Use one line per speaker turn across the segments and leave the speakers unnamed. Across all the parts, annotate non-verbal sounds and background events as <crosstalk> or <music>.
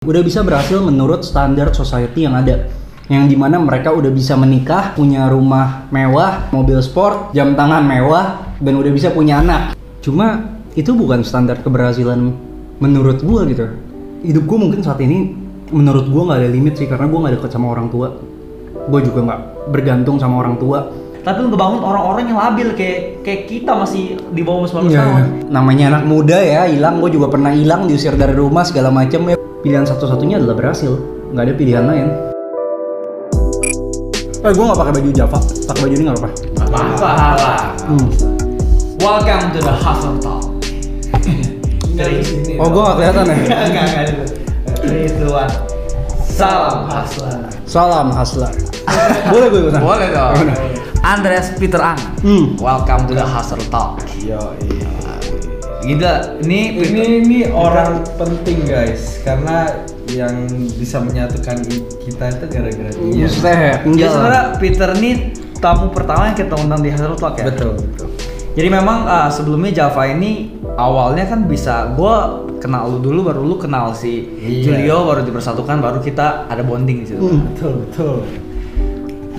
udah bisa berhasil menurut standar society yang ada yang di mana mereka udah bisa menikah, punya rumah mewah, mobil sport, jam tangan mewah, dan udah bisa punya anak. Cuma itu bukan standar keberhasilan menurut gua gitu. Hidup gua mungkin saat ini menurut gua nggak ada limit sih karena gua nggak deket sama orang tua. Gua juga nggak bergantung sama orang tua.
Tapi lu ngebangun orang-orang yang labil kayak kayak kita masih di bawah umur 19
Iya,
tahun.
Namanya anak muda ya, hilang. Gue juga pernah hilang, diusir dari rumah segala macam ya. Pilihan satu-satunya adalah berhasil. Nggak ada pilihan lain. Eh, gue nggak pakai baju Java. Pakai baju ini nggak apa-apa.
Apa lah.
Hmm.
Welcome to the Hustle Talk. <laughs> Dari sini.
Oh, gue nggak kelihatan ya. <laughs>
Enggak, enggak itu. Dari duluan. Salam hustler.
Salam hustler. Boleh gue ikutan?
Boleh dong. Andreas Peter Ang.
Hmm.
Welcome to the Hustle Talk.
Yo, iya.
Gila, ini
Ini ini orang penting guys, karena yang bisa menyatukan kita itu gara-gara dia.
Ya sebenarnya Peter ini tamu pertama yang kita undang di Hustle Talk ya.
Betul, betul.
Jadi memang ah, sebelumnya Java ini awalnya kan bisa gua kenal lu dulu baru lu kenal si
Iya.
Julio baru dipersatukan baru kita ada bonding di situ.
Hmm.
Betul, betul.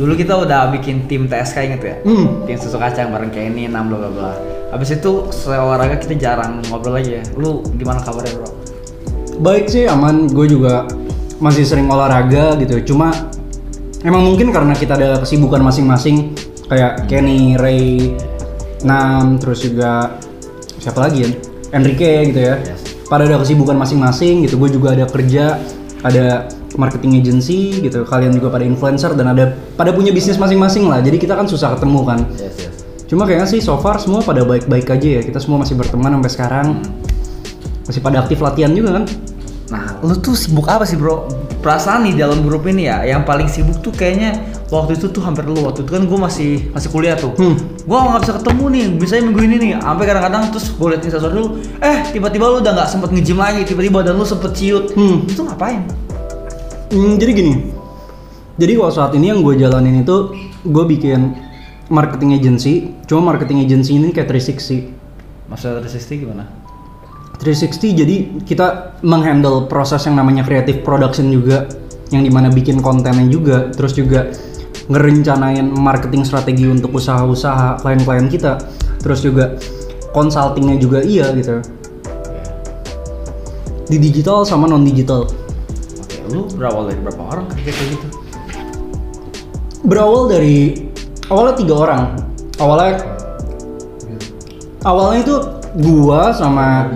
Dulu kita udah bikin tim TSK inget ya?
Hmm.
Tim susu kacang bareng Kenny, 6 bla bla bla. Habis itu olahraga kita jarang ngobrol lagi ya. Lu gimana kabarnya, Bro?
Baik sih, aman. Gue juga masih sering olahraga gitu. Cuma emang mungkin karena kita ada kesibukan masing-masing. Kayak Kenny, Ray, Nam, terus juga siapa lagi ya? Enrique gitu ya. Pada ada kesibukan masing-masing gitu. Gue juga ada kerja, ada marketing agency gitu. Kalian juga pada influencer dan ada pada punya bisnis masing-masing lah. Jadi kita kan susah ketemu kan.
Yes, yes.
Cuma kayaknya sih so far semua pada baik-baik aja ya. Kita semua masih berteman sampai sekarang. Masih pada aktif latihan juga kan.
Nah, lu tuh sibuk apa sih, Bro? Perasaan nih dalam grup ini ya, yang paling sibuk tuh kayaknya waktu itu tuh hampir lu. Waktu itu kan gue masih masih kuliah tuh.
Hmm.
Gue nggak bisa ketemu nih, misalnya minggu ini nih. Sampai kadang-kadang terus gue liat instastory lu, eh tiba-tiba lu udah nggak sempet nge-gym lagi, tiba-tiba dan lu sempet ciut.
Hmm.
Itu ngapain?
Hmm, jadi gini. Jadi kalau saat ini yang gue jalanin itu gue bikin marketing agency. Cuma marketing agency ini kayak 360.
Maksudnya 360 gimana?
360 jadi kita menghandle proses yang namanya creative production juga yang di mana bikin kontennya juga terus juga ngerencanain marketing strategi untuk usaha-usaha klien-klien kita terus juga consultingnya juga iya gitu di digital sama non digital
lu berawal dari berapa orang kerja kayak gitu?
berawal dari awalnya tiga orang awalnya awalnya itu gua sama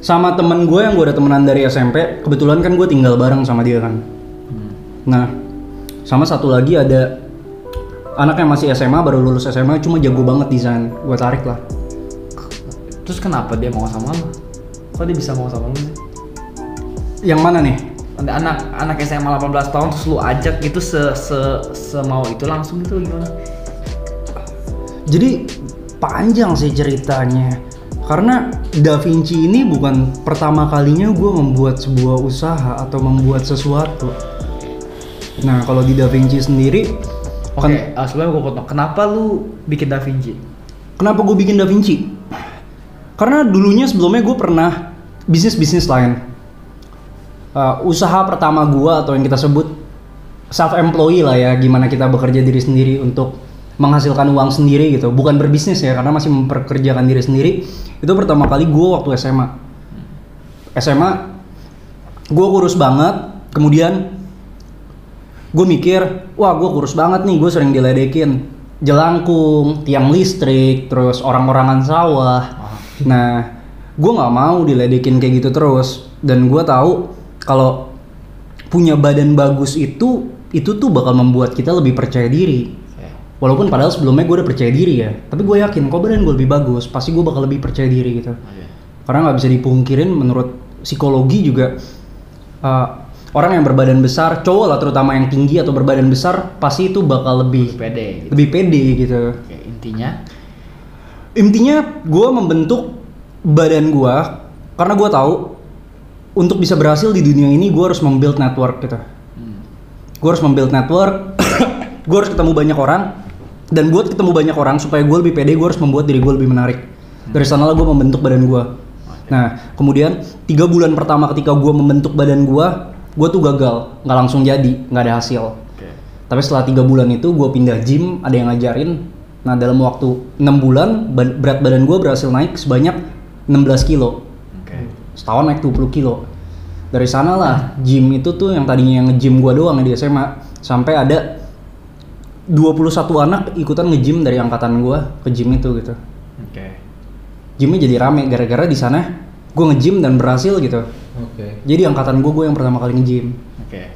sama temen gue yang gue udah temenan dari SMP kebetulan kan gue tinggal bareng sama dia kan nah sama satu lagi ada anak yang masih SMA baru lulus SMA cuma jago banget desain gue tarik lah
Terus kenapa dia mau sama lu? Kok dia bisa mau sama lu sih?
yang mana nih
Ada anak anak SMA 18 tahun terus lu ajak gitu se se semau itu langsung gitu gimana?
Jadi panjang sih ceritanya. Karena Da Vinci ini bukan pertama kalinya gue membuat sebuah usaha atau membuat sesuatu. Nah kalau di Da Vinci sendiri,
Oke,
kan-
ah, sebelumnya gue potong. Kenapa lu bikin Da Vinci?
kenapa gue bikin Da Vinci? Karena dulunya sebelumnya gue pernah bisnis-bisnis lain. Uh, usaha pertama gue atau yang kita sebut self employee lah ya, gimana kita bekerja diri sendiri untuk menghasilkan uang sendiri gitu. Bukan berbisnis ya, karena masih memperkerjakan diri sendiri. Itu pertama kali gue waktu SMA. SMA gue kurus banget, kemudian gue mikir, wah gue kurus banget nih, gue sering diledekin jelangkung, tiang listrik, terus orang-orangan sawah. Nah, gue nggak mau diledekin kayak gitu terus. Dan gue tahu kalau punya badan bagus itu, itu tuh bakal membuat kita lebih percaya diri. Walaupun padahal sebelumnya gue udah percaya diri ya, tapi gue yakin kalau badan gue lebih bagus, pasti gue bakal lebih percaya diri gitu. Karena nggak bisa dipungkirin menurut psikologi juga uh, orang yang berbadan besar, cowok lah terutama yang tinggi atau berbadan besar, pasti itu bakal lebih
Pede gitu.
lebih pede gitu.
Oke, intinya
Intinya gue membentuk badan gue karena gue tahu untuk bisa berhasil di dunia ini gue harus membuild network gitu. Gue harus membuild network, <coughs> gue harus ketemu banyak orang dan buat ketemu banyak orang supaya gue lebih pede gue harus membuat diri gue lebih menarik. Dari sanalah gue membentuk badan gue. Nah, kemudian tiga bulan pertama ketika gue membentuk badan gue, gue tuh gagal, nggak langsung jadi, nggak ada hasil. Tapi setelah tiga bulan itu gue pindah gym, ada yang ngajarin. Nah dalam waktu enam bulan berat badan gue berhasil naik sebanyak 16 kilo. Setahun naik 20 kilo. Dari sana lah gym itu tuh yang tadinya yang nge-gym gue doang di SMA sampai ada 21 anak ikutan nge-gym dari angkatan gue ke gym itu gitu.
Oke.
Gymnya jadi rame gara-gara di sana gue nge-gym dan berhasil gitu.
Oke.
Jadi angkatan gue gue yang pertama kali nge-gym.
Oke.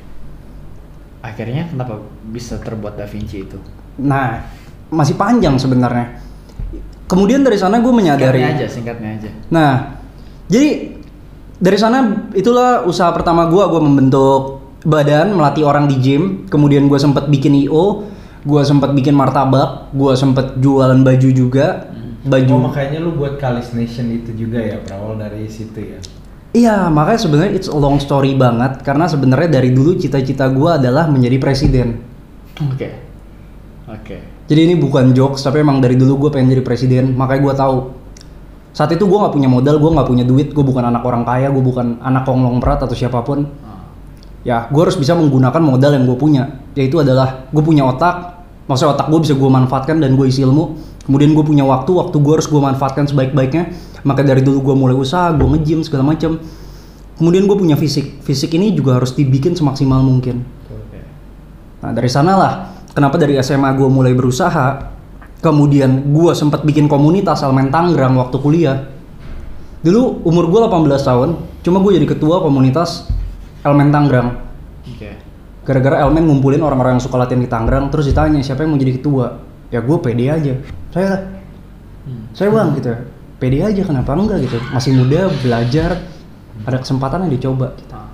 Akhirnya kenapa bisa terbuat Da Vinci itu?
Nah, masih panjang sebenarnya. Kemudian dari sana gue menyadari.
Singkatnya aja, singkatnya aja.
Nah, jadi dari sana itulah usaha pertama gue. Gue membentuk badan, melatih orang di gym. Kemudian gue sempat bikin IO, gue sempat bikin martabak, gue sempat jualan baju juga. Baju.
Oh makanya lu buat Kalis Nation itu juga ya berawal dari situ ya.
Iya, makanya sebenarnya it's a long story banget. Karena sebenarnya dari dulu cita-cita gue adalah menjadi presiden.
Oke. Oke.
Jadi ini bukan jokes, tapi emang dari dulu gue pengen jadi presiden. Makanya gue tahu saat itu gue nggak punya modal, gue nggak punya duit, gue bukan anak orang kaya, gue bukan anak konglong berat atau siapa pun.
Ah.
Ya, gue harus bisa menggunakan modal yang gue punya. Yaitu adalah gue punya otak, maksudnya otak gue bisa gue manfaatkan dan gue isi ilmu. Kemudian gue punya waktu, waktu gue harus gue manfaatkan sebaik-baiknya. Maka dari dulu gue mulai usaha, gue nge-gym segala macam. Kemudian gue punya fisik, fisik ini juga harus dibikin semaksimal mungkin. Nah dari sanalah kenapa dari SMA gue mulai berusaha, kemudian gue sempat bikin komunitas elemen Tangerang waktu kuliah. Dulu umur gue 18 tahun, cuma gue jadi ketua komunitas elemen Tangerang.
Oke.
Gara-gara elemen ngumpulin orang-orang yang suka latihan di Tangerang, terus ditanya siapa yang mau jadi ketua. Ya gue pede aja. Saya,
Hmm.
saya bang gitu. Pede aja kenapa enggak gitu. Masih muda, belajar, ada kesempatan yang dicoba.
Ah.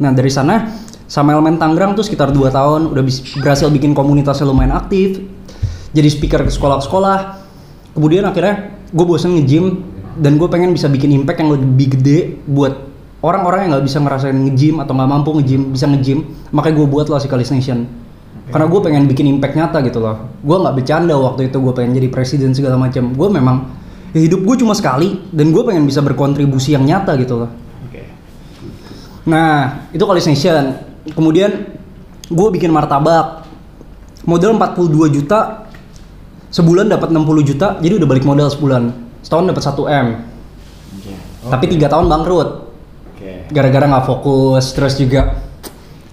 Nah dari sana sama elemen Tangerang tuh sekitar 2 tahun udah berhasil bikin komunitasnya lumayan aktif jadi speaker ke sekolah-sekolah kemudian akhirnya gue bosen nge-gym dan gue pengen bisa bikin impact yang lebih gede buat orang-orang yang nggak bisa ngerasain nge-gym atau nggak mampu nge-gym bisa nge-gym makanya gue buat lah si Kalis Nation karena gue pengen bikin impact nyata gitu loh gue nggak bercanda waktu itu gue pengen jadi presiden segala macam gue memang ya hidup gue cuma sekali dan gue pengen bisa berkontribusi yang nyata gitu loh. Nah, itu Kalis Nation. Kemudian gue bikin martabak. Modal 42 juta. Sebulan dapat 60 juta, jadi udah balik modal sebulan. Setahun dapat 1 M.
Oke.
Tapi tiga tahun bangkrut.
Oke.
Gara-gara nggak fokus, terus juga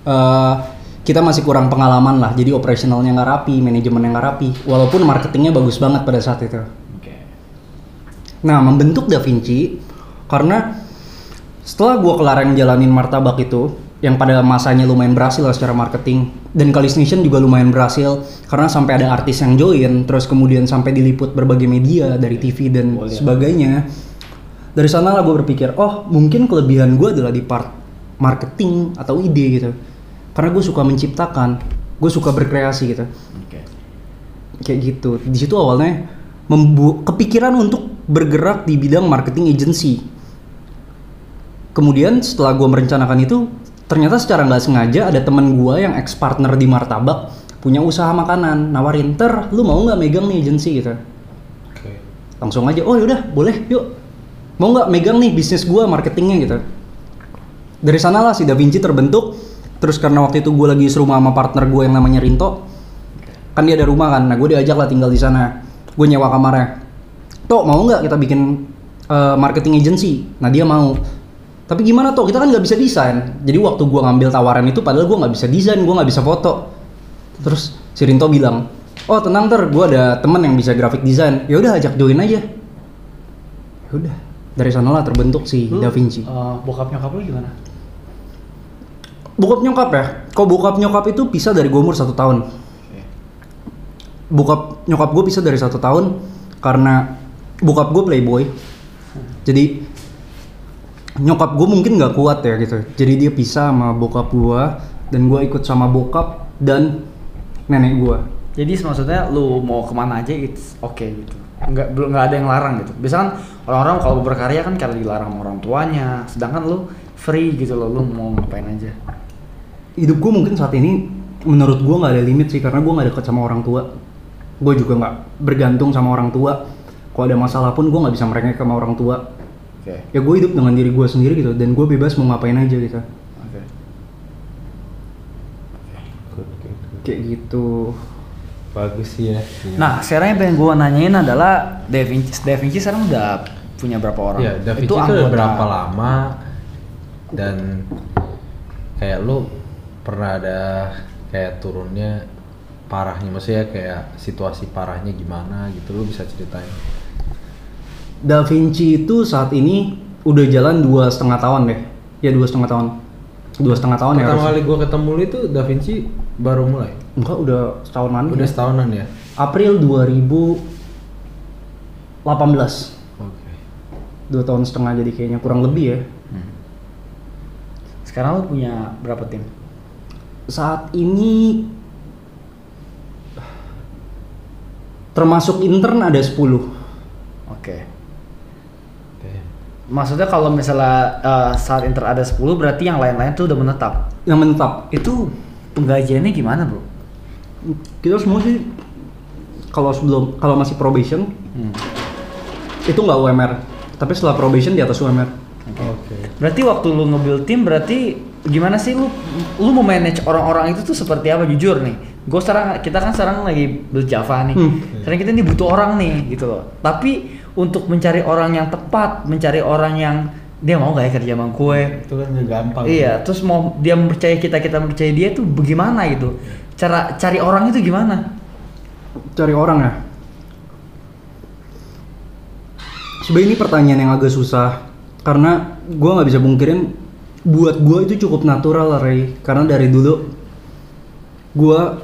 eh, kita masih kurang pengalaman lah. Jadi operasionalnya nggak rapi, manajemennya nggak rapi. Walaupun marketingnya bagus banget pada saat itu.
Oke.
Nah, membentuk Da Vinci karena setelah gua kelar yang jalanin martabak itu, yang pada masanya lumayan berhasil lah secara marketing, dan Kalis Nation juga lumayan berhasil karena sampai ada artis yang join, terus kemudian sampai diliput berbagai media dari TV dan
Boleh.
sebagainya. Dari sana lah gue berpikir, oh mungkin kelebihan gue adalah di part marketing atau ide gitu. Karena gue suka menciptakan, gue suka berkreasi gitu
Oke.
kayak gitu di situ awalnya membu kepikiran untuk bergerak di bidang marketing agency kemudian setelah gue merencanakan itu ternyata secara nggak sengaja ada teman gue yang ex partner di martabak punya usaha makanan nawarin ter lu mau nggak megang nih agency? gitu.
Oke.
langsung aja oh yaudah boleh yuk. Mau nggak megang nih bisnis gue marketingnya? gitu. Dari sanalah si Da Vinci terbentuk. Terus karena waktu itu gue lagi serumah sama partner gue yang namanya Rinto kan dia ada rumah kan nah gue diajak lah tinggal di sana. Gue nyewa kamarnya. Tok mau nggak kita bikin eh, marketing agency? Nah dia mau tapi gimana toh? Kita kan nggak bisa desain. Jadi waktu gue ngambil tawaran itu padahal gue nggak bisa desain gue nggak bisa foto. Terus si Rinto bilang oh tenang ter gue ada temen yang bisa graphic design. Ya udah ajak join aja. Ya udah. Dari sanalah terbentuk si
Lu,
Da Vinci.
eh, bokap nyokap lu gimana?
bokap nyokap ya? Kok bokap nyokap itu pisah dari gue umur satu tahun? Bokap nyokap gue pisah dari satu tahun karena bokap gue playboy. Jadi nyokap gue mungkin nggak kuat ya gitu jadi dia pisah sama bokap gue dan gue ikut sama bokap dan nenek gue
Jadi maksudnya lu mau ke mana aja it's okay gitu. Nggak belum nggak ada yang larang gitu. Biasa kan orang-orang kalau berkarya kan karena dilarang sama orang tuanya. Sedangkan lu free gitu loh, lu mau ngapain aja.
hidup gue mungkin saat ini menurut gue nggak ada limit sih karena gue nggak deket sama orang tua gue juga nggak bergantung sama orang tua kalau ada masalah pun gue nggak bisa merengek sama orang tua
Oke.
Ya gue hidup dengan diri gue sendiri gitu dan gue bebas mau ngapain aja gitu.
Oke.
Good, good, good.
Kayak gitu.
Bagus sih ya.
Nah, sekarang yang pengen gue nanyain adalah Da Vinci. Da Vinci sekarang udah punya berapa orang?
Ya, Da Vinci itu udah
anggota-
berapa lama dan kayak lu pernah ada kayak turunnya parahnya maksudnya kayak situasi parahnya gimana gitu lu bisa ceritain.
Da Vinci itu saat ini udah jalan dua setengah tahun deh. Ya dua setengah tahun. Dua setengah tahun ya.
Pertama kali gua ketemu lu itu Da Vinci baru mulai.
Enggak udah setahunan.
Udah
ya.
setahunan ya.
April 2018.
Oke.
Dua tahun setengah jadi kayaknya kurang lebih ya.
Hmm. Sekarang lu punya berapa tim?
Saat ini termasuk intern ada 10.
Oke.
Oke.
Maksudnya kalau misalnya eh, saat inter ada 10 berarti yang lain-lain tuh udah menetap.
Yang menetap.
Itu penggajiannya gimana, Bro?
Kita semua sih kalau sebelum kalau masih probation
Hmm.
itu nggak UMR. Tapi setelah probation di atas UMR.
Oke.
Berarti waktu lu nge-build tim berarti gimana sih lu lu mau manage orang-orang itu tuh seperti apa jujur nih. Gue sekarang kita kan sekarang lagi build Java nih.
Hmm.
Sekarang kita nih butuh orang nih gitu loh. Tapi untuk mencari orang yang tepat, mencari orang yang dia mau gak ya kerja sama gue?
Itu kan gampang.
Iya, terus mau dia mempercayai kita, kita mempercayai dia tuh bagaimana gitu? Cara cari orang itu gimana?
Cari orang ya. Sebenarnya ini pertanyaan yang agak susah karena gua nggak bisa bungkirin buat gua itu cukup natural Ray karena dari dulu gua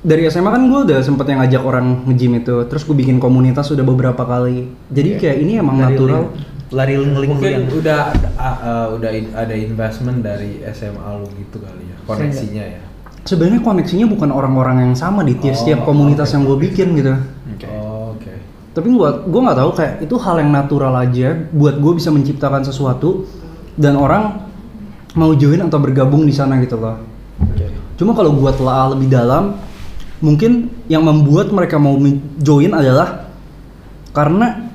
dari SMA kan gua udah sempet yang ngajak orang nge-gym itu terus gue bikin komunitas udah beberapa kali jadi
Oke.
kayak ini emang
Lari
natural
link- Lari link-link
Mungkin
yang
udah ada, uh, uh, udah in- ada investment dari SMA lu gitu kali ya, koneksinya ya.
sebenarnya koneksinya bukan orang-orang yang sama di tiap
Oh,
setiap komunitas
oke.
yang gue bikin gitu
Oke.
Oh, Oke.
tapi gua gua nggak tahu kayak itu hal yang natural aja buat gue bisa menciptakan sesuatu dan orang mau join atau bergabung di sana gitu loh
Oke.
cuma kalau gua telah lebih dalam mungkin yang membuat mereka mau join adalah karena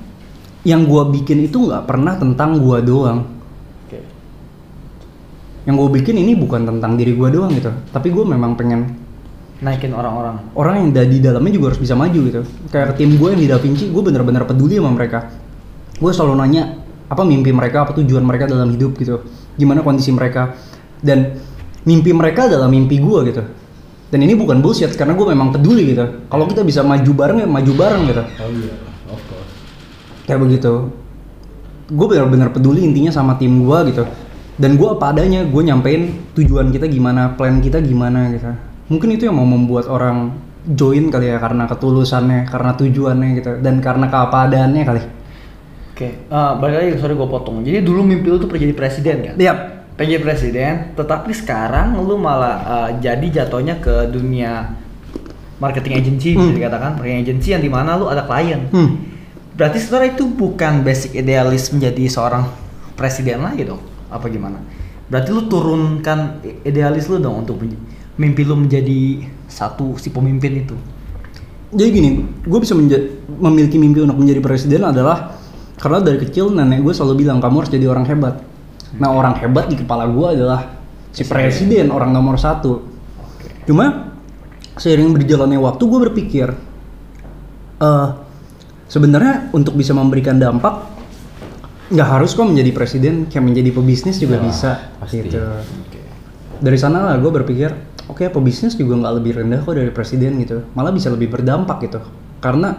yang gua bikin itu nggak pernah tentang gua doang.
Oke.
yang gue bikin ini bukan tentang diri gua doang gitu. Tapi gue memang pengen
Naikin orang-orang.
orang yang di dalamnya juga harus bisa maju gitu. Kayak tim gue yang di Da Vinci gue bener-bener peduli sama mereka. Gue selalu nanya apa mimpi mereka? Apa tujuan mereka dalam hidup? gitu. Gimana kondisi mereka? Dan mimpi mereka adalah mimpi gue gitu dan ini bukan bullshit karena gue memang peduli gitu kalau kita bisa maju bareng ya maju bareng gitu
Oh iya, of course.
kayak begitu gue benar-benar peduli intinya sama tim gue gitu dan gue apa adanya gue nyampein tujuan kita gimana plan kita gimana gitu mungkin itu yang mau membuat orang join kali ya karena ketulusannya karena tujuannya gitu dan karena keapaadaannya kali
Oke, eh, balik lagi sorry gue potong. Jadi dulu mimpi lu tuh jadi presiden kan?
Yap.
Pengen jadi presiden, tetapi sekarang lu malah eh, jadi jatuhnya ke dunia marketing agency bisa
Hmm.
dikatakan marketing agency yang di mana lu ada klien.
hmm.
Berarti sebenarnya itu bukan basic idealis menjadi seorang presiden lagi dong? Apa gimana? Berarti lu turunkan idealis lu dong untuk mimpi lu menjadi satu si pemimpin itu.
jadi gini gue bisa memiliki mimpi untuk menjadi presiden adalah karena dari kecil nenek gue selalu bilang kamu harus jadi orang hebat nah orang hebat di kepala gue adalah si presiden. orang nomor satu. Cuma seiring berjalannya waktu gue berpikir eh sebenarnya untuk bisa memberikan dampak nggak harus kok menjadi presiden kayak menjadi pebisnis juga
Ya,
bisa
pasti.
gitu. Dari sana lah gue berpikir oke pebisnis juga nggak lebih rendah kok dari presiden gitu. Malah bisa lebih berdampak gitu. Karena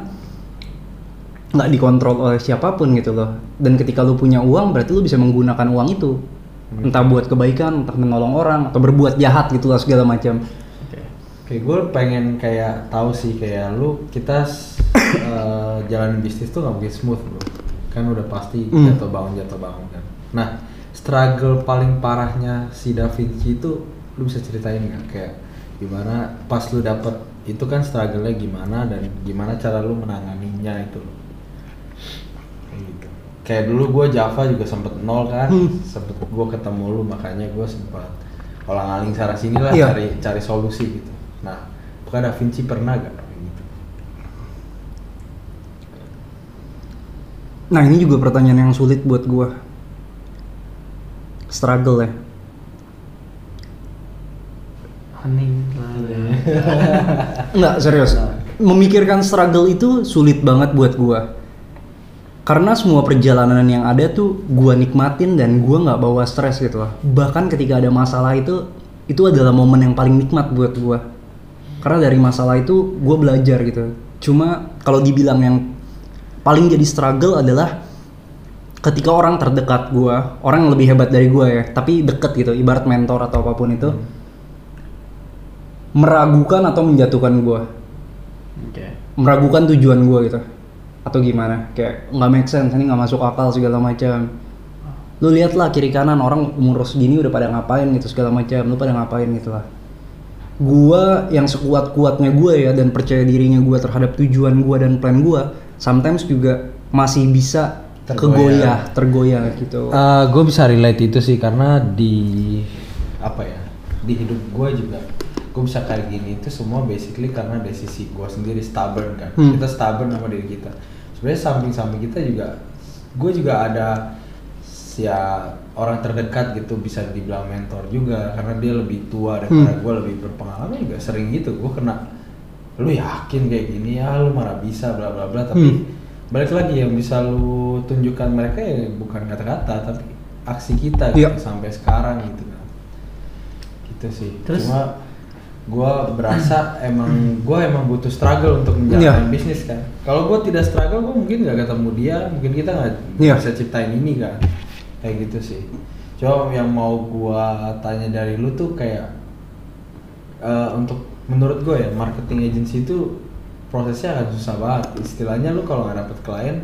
nggak dikontrol oleh siapa pun gitu loh dan ketika lu punya uang berarti lu bisa menggunakan uang itu entah buat kebaikan entah menolong orang atau berbuat jahat gitu lah segala macam
Kayak gue pengen kayak tahu sih kayak lu kita s- <coughs> eh, jalan bisnis tuh nggak mungkin smooth bro. Kan udah pasti
Hmm.
jatuh bangun jatuh bangun kan. Nah struggle paling parahnya si Da Vinci itu lu bisa ceritain nggak kayak gimana pas lu dapet itu kan struggle-nya gimana dan gimana cara lu menanganinya itu loh. Kayak gitu. Kayak dulu gue Java juga sempet nol kan,
Hmm.
sempet gue ketemu lu makanya gue sempat olang aling sana sini lah
Iya.
cari cari solusi gitu. Nah, apakah Da Vinci pernah gak kayak gitu?
Nah ini juga pertanyaan yang sulit buat gua. struggle ya
hening lah
Enggak, <laughs> serius. Memikirkan struggle itu sulit banget buat gua. Karena semua perjalanan yang ada tuh gua nikmatin dan gua nggak bawa stres gitu loh. Bahkan ketika ada masalah itu itu adalah momen yang paling nikmat buat gua. Karena dari masalah itu gua belajar gitu. Cuma kalau dibilang yang paling jadi struggle adalah ketika orang terdekat gua, orang yang lebih hebat dari gua ya, tapi deket gitu, ibarat mentor atau apa pun itu meragukan atau menjatuhkan gua
oke
meragukan tujuan gua gitu atau gimana? Kayak nggak make sense ini nggak masuk akal segala macam. Lu lihat lah kiri kanan orang umur segini udah pada ngapain gitu segala macam. Lu pada ngapain gitu lah. Gua yang sekuat kuatnya gua ya dan percaya dirinya gua terhadap tujuan gua dan plan gua sometimes juga masih bisa kegoyah tergoyah gitu.
Gue bisa relate itu sih karena di apa ya di hidup gue juga gue bisa kayak gini itu semua basically karena dari sisi gue sendiri stubborn kan.
Hmm.
kita stubborn sama diri kita sebenarnya samping-samping kita juga gue juga ada ya orang terdekat gitu bisa dibilang mentor juga karena dia lebih tua daripada
Hmm.
gue lebih berpengalaman juga sering gitu gue kena lu yakin kayak gini ya lu marah bisa bla bla bla tapi
Hmm.
balik lagi yang bisa lu tunjukkan mereka ya bukan kata-kata tapi aksi kita gitu,
Iya.
sampai sekarang gitu kan gitu sih
Terus?
cuma gua berasa emang gua emang butuh struggle untuk menjalankan
Iya.
bisnis kan. Kalau gua tidak struggle gua mungkin nggak ketemu dia mungkin kita nggak
Iya.
bisa ciptain ini kan. Kayak gitu sih. Coba yang mau gua tanya dari lu tuh kayak eh, untuk menurut gue ya marketing agency itu prosesnya akan susah banget. Istilahnya lu kalau nggak dapet klien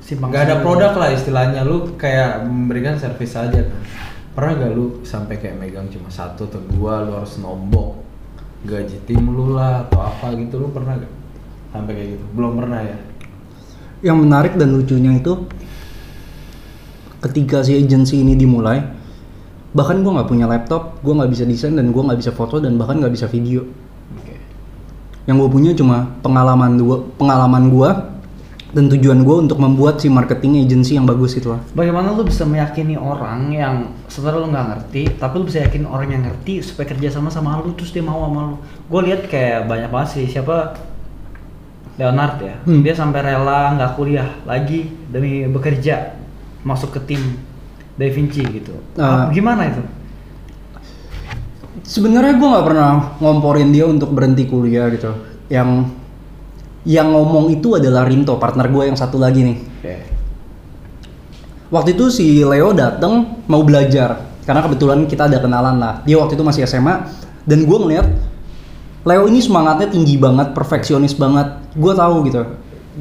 Simpang
nggak ada produk lah istilahnya. Lu kayak memberikan service aja. Kan pernah gak lu sampai kayak megang cuma satu atau dua lu harus nombok gaji tim lu lah atau apa gitu lu pernah gak sampai kayak gitu? Belum pernah ya?
Yang menarik dan lucunya itu ketika si agency ini dimulai bahkan gua nggak punya laptop gua nggak bisa desain dan gua nggak bisa foto dan bahkan nggak bisa video.
Oke.
yang gue punya cuma pengalaman gua pengalaman gua dan tujuan gua untuk membuat si marketing agency yang bagus itu lah
Bagaimana lu bisa meyakini orang yang sebenarnya lu nggak ngerti, tapi lu bisa yakin orang yang ngerti supaya kerja sama sama lu terus dia mau sama lu. Gue lihat kayak banyak banget sih siapa Leonard ya,
Hmm.
dia sampai rela nggak kuliah lagi demi bekerja masuk ke tim Da Vinci gitu. Apa- gimana itu?
sebenarnya gua nggak pernah ngomporin dia untuk berhenti kuliah gitu yang yang ngomong itu adalah Rinto partner gue yang satu lagi nih.
Oke.
waktu itu si Leo datang mau belajar karena kebetulan kita ada kenalan lah. Dia waktu itu masih SMA dan gue ngeliat Leo ini semangatnya tinggi banget perfeksionis banget. Gue tahu gitu.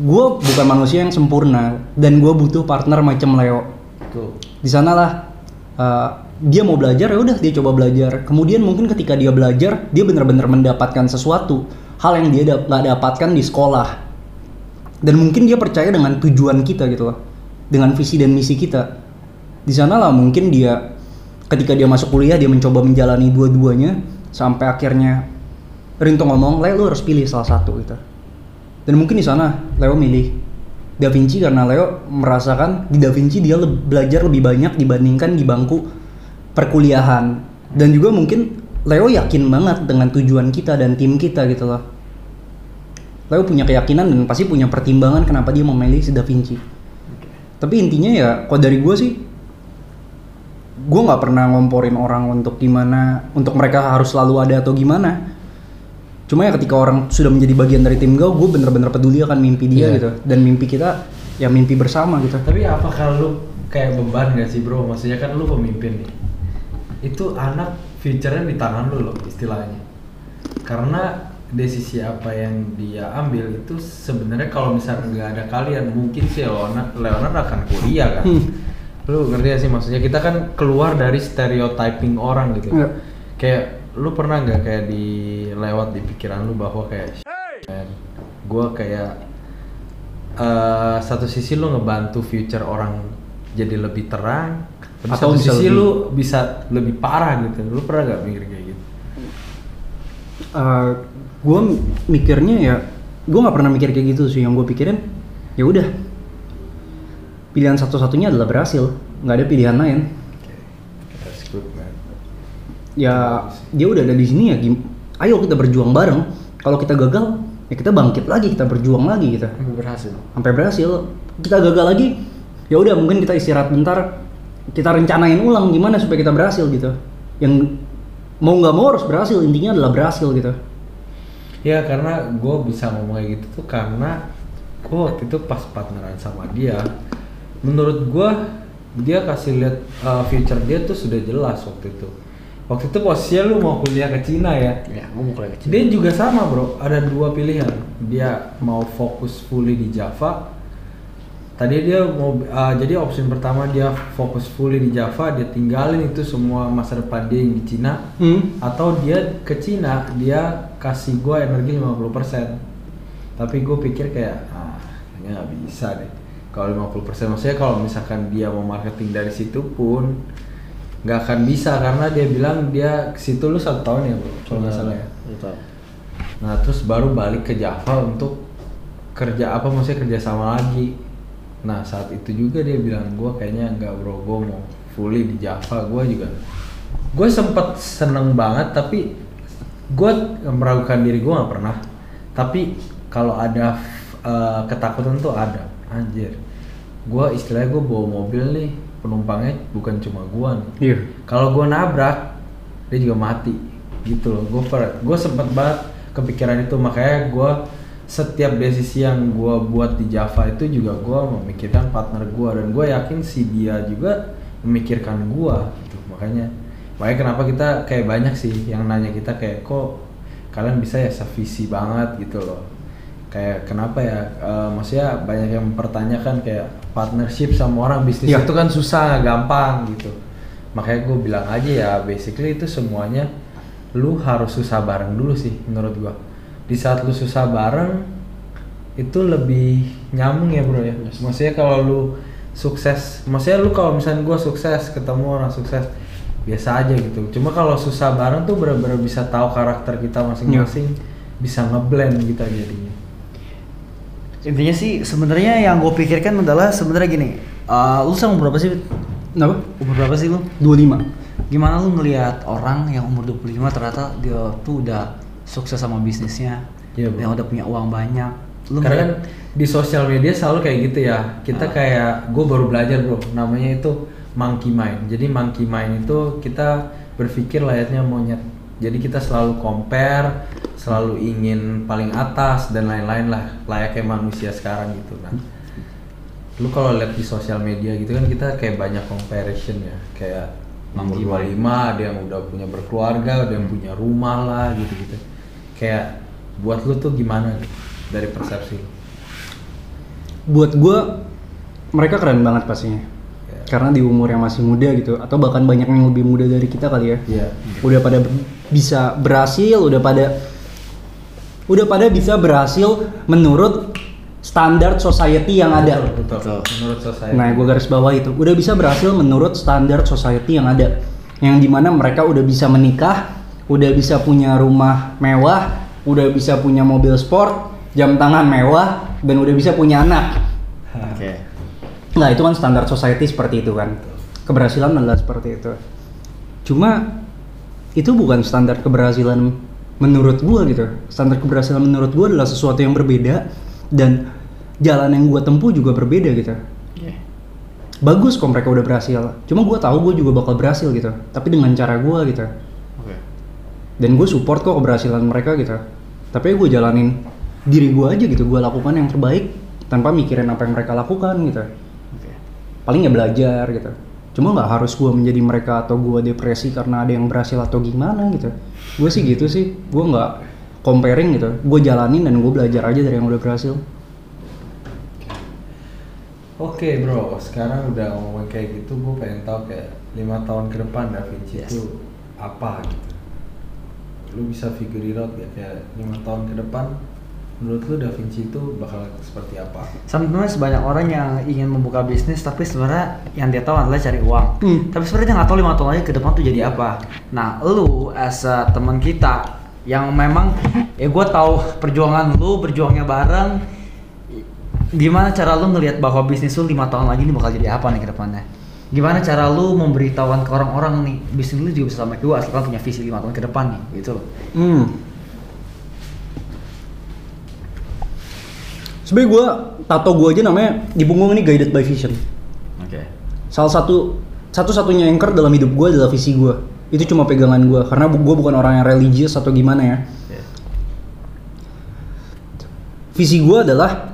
Gue bukan manusia yang sempurna dan gue butuh partner macam Leo. Di sanalah uh, dia mau belajar ya udah dia coba belajar. Kemudian mungkin ketika dia belajar dia benar-benar mendapatkan sesuatu hal yang dia nggak dapatkan di sekolah. Dan mungkin dia percaya dengan tujuan kita gitu loh. Dengan visi dan misi kita. Di sanalah mungkin dia ketika dia masuk kuliah dia mencoba menjalani dua-duanya sampai akhirnya Rinto ngomong Leo harus pilih salah satu gitu. Dan mungkin di sana Leo milih Da Vinci karena Leo merasakan di Da Vinci dia le- belajar lebih banyak dibandingkan di bangku perkuliahan. Dan juga mungkin Leo yakin banget dengan tujuan kita dan tim kita gitu loh Leo punya keyakinan dan pasti punya pertimbangan kenapa dia memilih si Da Vinci. Tapi intinya ya kalau dari gue sih gue nggak pernah ngomporin orang untuk gimana untuk mereka harus selalu ada atau gimana. Cuma ya ketika orang sudah menjadi bagian dari tim gue gue bener-bener peduli akan mimpi dia
Iya.
gitu. Dan mimpi kita ya mimpi bersama gitu.
Tapi apakah lu kayak beban gak sih bro? Maksudnya kan lu pemimpin nih. Itu anak future-nya di tangan lu loh istilahnya. Karena desisi apa yang dia ambil itu sebenarnya kalau misalnya nggak ada kalian mungkin si Leonard, Leonard akan kuliah kan?
Hmm.
lu ngerti gak sih maksudnya? Kita kan keluar dari stereotyping orang gitu.
Iya.
kayak lu pernah nggak kayak di lewat di pikiran lu bahwa kayak gue kayak eh, satu sisi lu ngebantu future orang jadi lebih terang tapi
Atau
satu
bisa
sisi
lebih-
lu bisa lebih parah gitu. Lu pernah nggak mikir kayak gitu
gue mikirnya ya gue nggak pernah mikir kayak gitu sih. Yang gue pikirin ya udah. Pilihan satu-satunya adalah berhasil. Nggak ada pilihan lain. Ya dia udah ada di sini ya ayo kita berjuang bareng. Kalau kita gagal ya kita bangkit lagi kita berjuang lagi gitu.
Sampai berhasil.
sampai berhasil. Kita gagal lagi ya udah mungkin kita istirahat bentar. Kita rencanain ulang gimana supaya kita berhasil gitu. Yang mau nggak mau harus berhasil. Intinya adalah berhasil gitu
Ya karena gue bisa ngomong kayak gitu tuh karena gue waktu itu pas partneran sama dia, menurut gue dia kasih lihat uh, future dia tuh sudah jelas waktu itu. Waktu itu posisinya lu mau kuliah ke Cina ya.
Ya, gue mau kuliah kecil.
Dia juga sama bro, ada dua pilihan. Dia mau fokus fully di Java. Tadi dia mau, uh, jadi opsi pertama dia fokus fully di Java, dia tinggalin itu semua masa depan dia yang di Cina.
hmm.
Atau dia ke Cina, dia kasih gua energi 50%. Tapi gue pikir kayak, ah kayaknya nggak bisa deh. Kalau 50% maksudnya kalau misalkan dia mau marketing dari situ pun nggak akan bisa karena dia bilang dia ke situ lu satu tahun ya bro, kalau nggak salah ya. Nah terus baru balik ke Java untuk kerja apa maksudnya kerja sama lagi. Nah saat itu juga dia bilang gue kayaknya nggak bro gue mau fully di Java gue juga. Gue sempet seneng banget tapi gue meragukan diri gue nggak pernah. Tapi kalau ada eh, ketakutan tuh ada. Anjir. Gue istilahnya gue bawa mobil nih penumpangnya bukan cuma gue nih.
Iya.
Kalau gue nabrak dia juga mati. Gitu loh. Gue gue sempet banget kepikiran itu. Makanya gue setiap desisi yang gue buat di Java itu juga gue memikirkan partner gue dan gue yakin si dia juga memikirkan gue gitu. Makanya makanya kenapa kita kayak banyak sih yang nanya kita kayak kok kalian bisa ya sevisi banget? gitu loh. Kayak kenapa ya? Eh, maksudnya banyak yang mempertanyakan kayak partnership sama orang bisnis
Iya.
itu kan susah gampang gitu. Makanya gue bilang aja ya basically itu semuanya lu harus susah bareng dulu sih menurut gua. Di saat lu susah bareng itu lebih nyambung ya bro ya. Maksudnya kalau lu sukses maksudnya lu kalau misalnya gua sukses ketemu orang sukses biasa aja gitu cuma kalau susah bareng tuh bener-bener bisa tahu karakter kita masing-masing bisa ngeblend kita jadinya
Intinya sih sebenarnya yang gue pikirkan adalah sebenarnya gini. eh, lu sama umur berapa sih?
kenapa
Umur berapa sih lu?
25
Gimana lu ngelihat orang yang umur 25 ternyata dia tuh udah sukses sama bisnisnya,
Iya, Bro.
yang udah punya uang banyak. Lu
Karena kan di sosial media selalu kayak gitu ya. Kita
Ah.
kayak gue baru belajar bro, namanya itu monkey mind. Jadi monkey mind itu kita berpikir layaknya monyet. Jadi kita selalu compare, selalu ingin paling atas dan lain-lain lah, layaknya manusia sekarang gitu kan. Lu kalau lihat di sosial media gitu kan kita kayak banyak comparison ya, kayak umur
Monkey
25 ada yang udah punya berkeluarga, ada yang punya rumah lah gitu-gitu. Kayak buat lu tuh gimana gitu, dari persepsi lu?
buat gue mereka keren banget pastinya
Ya.
Karena di umur yang masih muda gitu atau bahkan banyak yang lebih muda dari kita kali ya
Iya.
udah pada ber- bisa berhasil udah pada udah pada bisa berhasil menurut standar society yang ada
Betul,
Betul.
Menurut saya.
nah gue garis bawah itu udah bisa berhasil menurut standar society yang ada yang di mana mereka udah bisa menikah udah bisa punya rumah mewah udah bisa punya mobil sport jam tangan mewah dan udah bisa punya anak. Nah itu kan standar society seperti itu kan. Keberhasilan adalah seperti itu. Cuma itu bukan standar keberhasilan menurut gua gitu. Standar keberhasilan menurut gua adalah sesuatu yang berbeda Dan jalan yang gua tempuh juga berbeda gitu.
Oke.
Bagus kok mereka udah berhasil. Cuma gua tahu gua juga bakal berhasil gitu Tapi dengan cara gua gitu.
Oke.
Dan gue support kok keberhasilan mereka gitu. Tapi gue jalanin diri gua aja gitu. Gue lakukan yang terbaik tanpa mikirin apa yang mereka lakukan gitu. Paling ya belajar gitu. Cuma nggak harus gue menjadi mereka atau gue depresi karena ada yang berhasil atau gimana gitu. Gue sih gitu sih. Gue nggak comparing gitu. Gue jalanin dan gue belajar aja dari yang udah berhasil.
Oke bro, sekarang udah ngomong kayak gitu, gue pengen tahu kayak lima tahun ke depan Da Vinci
Yes.
itu apa gitu. Lu bisa figure it out ya kayak lima tahun ke depan, menurut lu Da Vinci itu bakal seperti apa?
Sebenarnya sebanyak orang yang ingin membuka bisnis tapi sebenarnya yang dia tahu adalah cari uang.
Hmm.
Tapi sebenarnya dia nggak tahu lima tahun lagi ke depan tuh jadi apa. Nah, lu as a teman kita yang memang ya gue tahu perjuangan lu berjuangnya bareng. Gimana cara lu ngelihat bahwa bisnis lu lima tahun lagi ini bakal jadi apa nih ke depannya? gimana cara lu memberitahuan ke orang-orang nih bisnis lu juga bisa sama kayak gue asalkan punya visi lima tahun ke depan nih gitu loh
Hmm. Sebenernya gue, tato gue aja namanya di punggung ini guided by vision.
oke
Salah satu satu-satunya anchor dalam hidup gue adalah visi gue. Itu cuma pegangan gue karena gue bukan orang yang religius atau gimana ya. Visi gue adalah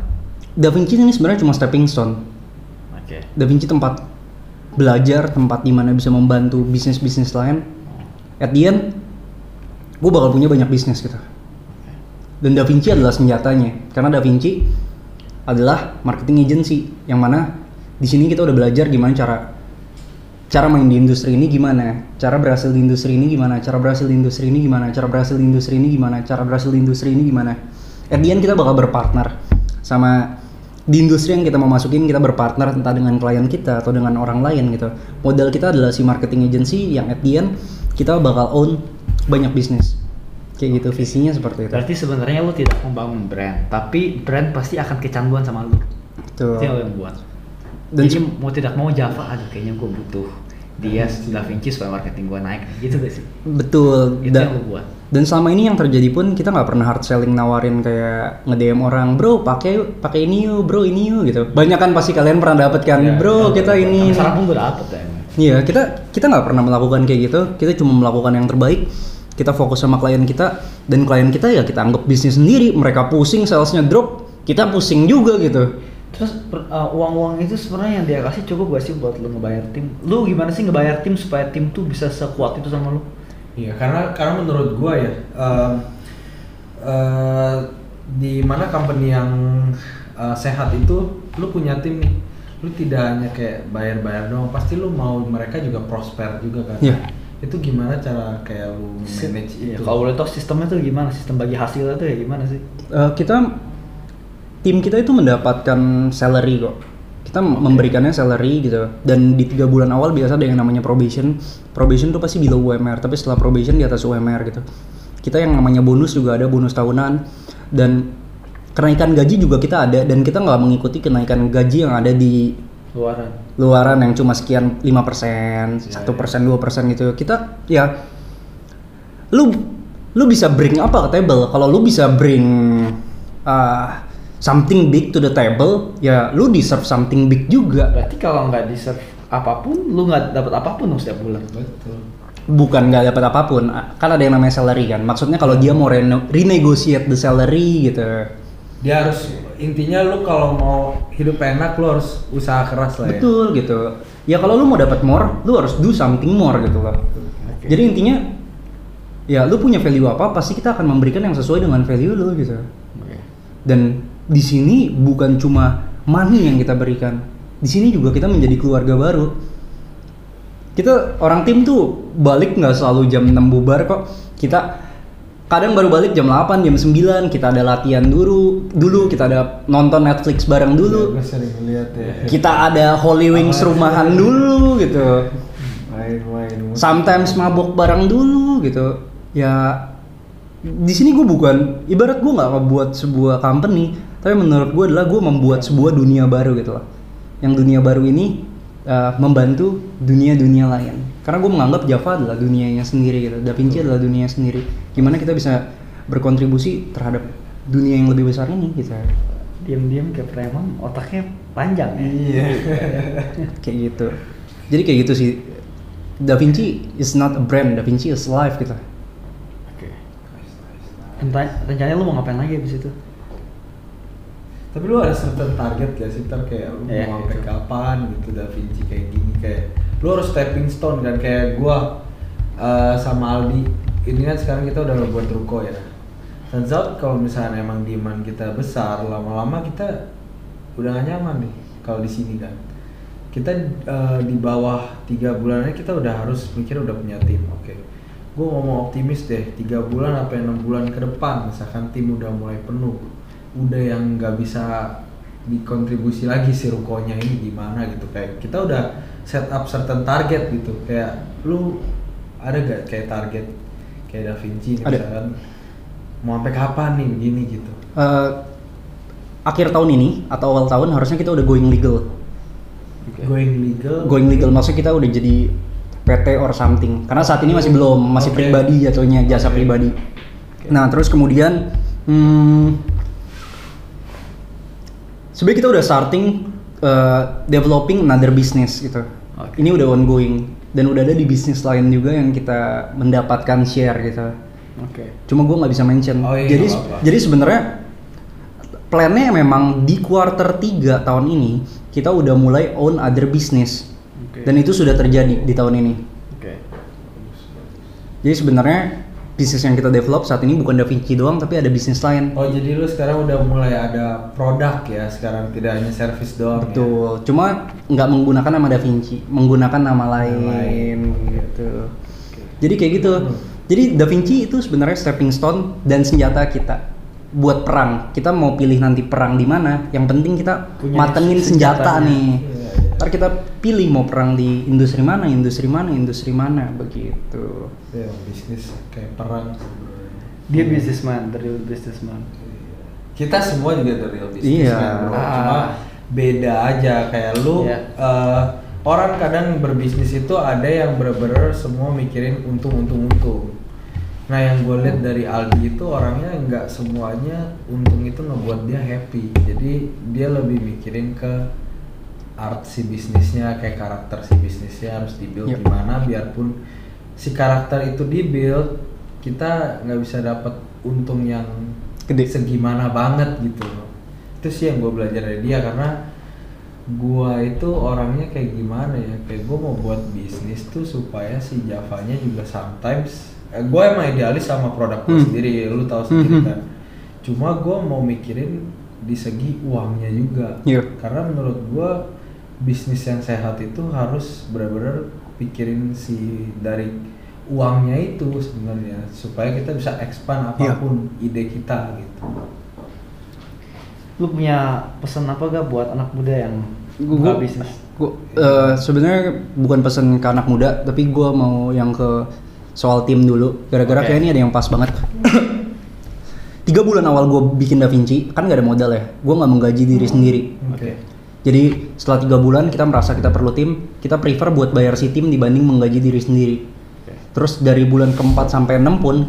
Da Vinci ini sebenarnya cuma stepping stone.
oke
Da Vinci tempat belajar, tempat di mana bisa membantu bisnis-bisnis lain. At the end, gue bakal punya banyak bisnis gitu. Dan Da Vinci adalah senjatanya, karena Da Vinci adalah marketing agency yang mana di sini kita udah belajar gimana cara cara main di industri ini gimana, cara berhasil di industri ini gimana, cara berhasil di industri ini gimana, cara berhasil di industri ini gimana, cara berhasil di industri ini gimana. At the end kita bakal berpartner sama di industri yang kita mau masukin kita berpartner entah dengan klien kita atau dengan orang lain gitu. Modal kita adalah si marketing agency yang at the end kita bakal own banyak bisnis. Kayak gitu visinya seperti itu.
berarti sebenarnya lu tidak membangun brand tapi brand pasti akan kecanduan sama lu
Tuh.
itu yang yang buat
Dan
jadi mau tidak mau Java aduh kayaknya gue butuh dia Da Vinci supaya marketing gue naik gitu gak sih
betul.
itu yang
Dan,
lu buat
dan selama ini yang terjadi pun kita nggak pernah hard selling nawarin kayak nge-DM orang, bro pakai pakai ini yuk, bro ini yuk gitu. Banyak kan pasti kalian pernah dapet kan,
Iya,
bro
iya,
kita
iya.
ini.
Sekarang pun gue dapet ya.
Iya, kita kita nggak pernah melakukan kayak gitu. Kita cuma melakukan yang terbaik. Kita fokus sama klien kita dan klien kita ya kita anggap bisnis sendiri. Mereka pusing, salesnya drop, kita pusing juga gitu.
Terus uh, uang-uang itu sebenarnya yang dia kasih cukup gak sih buat lu ngebayar tim? Lu gimana sih ngebayar tim supaya tim tuh bisa sekuat itu sama lu?
Iya, karena karena menurut gua ya em, eh, di mana company yang eh, sehat itu lu punya tim nih. Lu tidak hanya kayak bayar-bayar doang, pasti lu mau mereka juga prosper juga kan.
Iya.
Itu gimana cara kayak lu manage
Iya,
itu?
Kalau boleh tau sistemnya tuh gimana? Sistem bagi hasilnya tuh ya gimana sih?
Eh, kita tim kita itu mendapatkan salary kok. Kita memberikannya salary gitu. Dan di tiga bulan awal biasa ada yang namanya probation. Probation tuh pasti below UMR, tapi setelah probation di atas UMR gitu. Kita yang namanya bonus juga ada bonus tahunan dan kenaikan gaji juga kita ada dan kita nggak mengikuti kenaikan gaji yang ada di
Luaran.
Luaran yang cuma sekian 5%, satu persen, dua persen gitu. Kita ya lu lu bisa bring apa ke table? Kalau lu bisa bring uh, something big to the table, ya lu deserve something big juga.
Berarti kalau nggak deserve apa pun, lu nggak dapat apa pun dong setiap bulan.
Betul.
Bukan nggak dapat apa pun, kan ada yang namanya salary kan. Maksudnya kalau dia mau rene- renegotiate the salary gitu.
Dia harus intinya lu kalau mau hidup enak lu harus usaha keras lah ya.
Betul gitu. Ya kalau lu mau dapat more, lu harus do something more gitu loh.
Oke.
Jadi intinya ya lu punya value apa pasti kita akan memberikan yang sesuai dengan value lu gitu.
Oke.
Dan di sini bukan cuma money yang kita berikan. Di sini juga kita menjadi keluarga baru. Kita orang tim tuh balik nggak selalu jam 6 bubar kok. Kita kadang baru balik jam 8, jam 9, kita ada latihan dulu, dulu kita ada nonton Netflix bareng dulu.
Sering lihat ya.
Kita ada Holy Wings rumahan dulu gitu.
Main-main.
Sometimes mabok bareng dulu gitu. Ya di sini gue bukan ibarat gue nggak ngebuat sebuah company, tapi menurut gue adalah gue membuat sebuah dunia baru gitu loh. Yang dunia baru ini uh, membantu dunia-dunia lain. Karena gue menganggap Java adalah dunianya sendiri gitu. Da Vinci adalah dunia sendiri. Gimana kita bisa berkontribusi terhadap dunia yang lebih besar ini gitu.
Diam-diam kayak preman, otaknya panjang ya.
Iya. <laughs>
kayak gitu jadi kayak gitu sih Da Vinci is not a brand Da Vinci is life gitu
Oke. Renta- rencananya lu mau ngapain lagi abis itu?
Tapi lu ada certain target gak sih? Ntar kayak lu
Iya,
mau sampai
itu.
kapan gitu Da Vinci kayak gini kayak lu harus stepping stone kan kayak gua eh, sama Aldi ini kan sekarang kita udah buat ruko ya. Turns out kalau misalnya emang demand kita besar lama-lama kita udah gak nyaman nih kalau di sini kan. Kita eh, di bawah tiga bulannya kita udah harus mikir udah punya tim. Oke. Gue ngomong optimis deh, tiga bulan apa enam bulan ke depan, misalkan tim udah mulai penuh, udah yang nggak bisa dikontribusi lagi si rukonya ini gimana gitu kayak kita udah set up certain target gitu kayak lu ada gak kayak target kayak Da Vinci nih
Ada.
misalkan mau sampai kapan nih begini gitu
Eh, akhir tahun ini atau awal tahun harusnya kita udah going legal
Oke.
Going legal.
going legal maksudnya kita udah jadi PT or something karena saat ini masih belum masih
Oke.
pribadi jatuhnya jasa
Oke.
pribadi nah terus kemudian hmm, sebenarnya kita udah starting uh, developing another business gitu
Oke.
ini udah ongoing dan udah ada di bisnis lain juga yang kita mendapatkan share gitu
Oke.
cuma gue nggak bisa mention
Oh iya,
jadi
nggak apa-apa.
jadi sebenarnya plannya memang di quarter 3 tahun ini kita udah mulai own other business
Oke.
dan itu sudah terjadi di tahun ini
Oke.
jadi sebenarnya bisnis yang kita develop saat ini bukan Da Vinci doang tapi ada bisnis lain
Oh jadi lu sekarang udah mulai ada produk ya sekarang tidak hanya service doang. ya?
betul cuma nggak menggunakan nama Da Vinci menggunakan nama lain,
lain.
gitu jadi kayak gitu
Hmm.
jadi Da Vinci itu sebenarnya stepping stone dan senjata kita buat perang kita mau pilih nanti perang di mana yang penting kita
Punya
matengin senjata
senjatanya.
nih
iya.
Ntar kita pilih mau perang di industri mana industri mana industri mana begitu
Ya, bisnis kayak perang.
Dia businessman, the real businessman.
Kita semua juga the real business
Iya.
bro.
Ah.
Cuma beda aja kayak lu
Iya.
eh, orang kadang berbisnis itu ada yang bener-bener semua mikirin untung untung untung. Nah yang gue lihat dari Aldi itu orangnya nggak semuanya untung itu ngebuat dia happy. Jadi dia lebih mikirin ke art si bisnisnya kayak karakter si bisnisnya harus dibuild
Yep.
gimana biarpun si karakter itu dibuild kita nggak bisa dapat untung yang
Gede.
segimana banget gitu. Itu sih yang gue belajar dari dia karena gua itu orangnya kayak gimana ya kayak gue mau buat bisnis tuh supaya si Javanya juga sometimes eh, gue emang idealis sama produk gue
Hmm.
sendiri lu tahu sendiri
Hmm,
kan cuma gue mau mikirin di segi uangnya juga
Iya.
karena menurut gue bisnis yang sehat itu harus benar-benar pikirin si dari uangnya itu sebenarnya supaya kita bisa expand
Iya.
apa pun ide kita gitu
Lu punya pesan apa gak buat anak muda yang buka bisnis?
Gua eh, sebenarnya bukan pesan ke anak muda, tapi gua mau yang ke soal tim dulu. Gara-gara
Oke.
kayak ini ada yang pas banget. Tiga bulan awal gue bikin Da Vinci, kan nggak ada modal ya. Gue nggak menggaji diri sendiri.
oke
Jadi setelah tiga bulan kita merasa kita perlu tim, kita prefer buat bayar si tim dibanding menggaji diri sendiri.
Oke.
Terus dari bulan keempat sampai enam pun,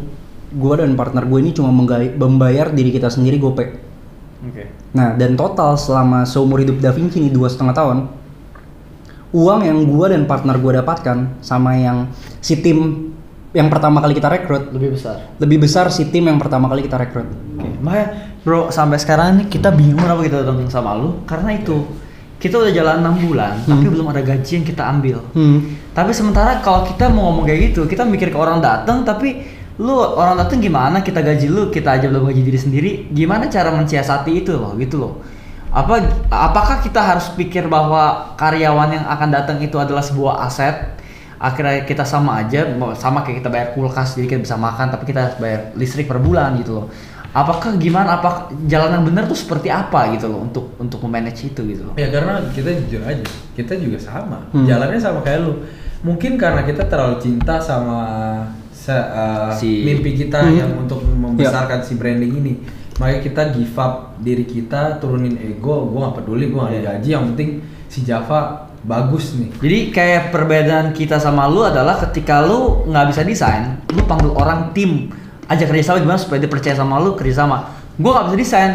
gue dan partner gue ini cuma membayar diri kita sendiri gope.
Oke.
Nah, dan total selama seumur hidup Da Vinci ini dua setengah tahun, uang yang gua dan partner gua dapatkan sama yang si tim yang pertama kali kita rekrut
Lebih besar.
lebih besar si tim yang pertama kali kita rekrut.
Oke, makanya bro sampai sekarang ini kita bingung kenapa kita datang sama lu karena itu kita udah jalan enam bulan tapi
Hmm.
belum ada gaji yang kita ambil.
Hmm.
Tapi sementara kalau kita mau ngomong kayak gitu, kita mikir ke orang datang tapi lu orang datang gimana kita gaji lu, kita aja belum gaji diri sendiri, gimana cara mensiasati itu loh, gitu loh. Apa apakah kita harus pikir bahwa karyawan yang akan datang itu adalah sebuah aset? Akhirnya kita sama aja, sama kayak kita bayar kulkas jadi kita bisa makan, tapi kita harus bayar listrik per bulan gitu loh. Apakah gimana? Apa jalan yang benar tuh seperti apa gitu loh untuk untuk memanage itu gitu loh?
Ya karena kita jujur aja, kita juga sama.
Hmm.
Jalannya sama kayak lu. Mungkin karena kita terlalu cinta sama se- uh,
Si-
mimpi kita
Hmm.
yang untuk membesarkan si branding ini. Makanya kita give up diri kita, turunin ego. Gua nggak peduli, gua nggak
Iya.
digaji. Yang penting si Java bagus nih.
Jadi kayak perbedaan kita sama lu adalah ketika lu nggak bisa desain, lu panggil orang tim aja kerjasama gimana supaya dia percaya sama lu kerjasama. Gua nggak bisa desain,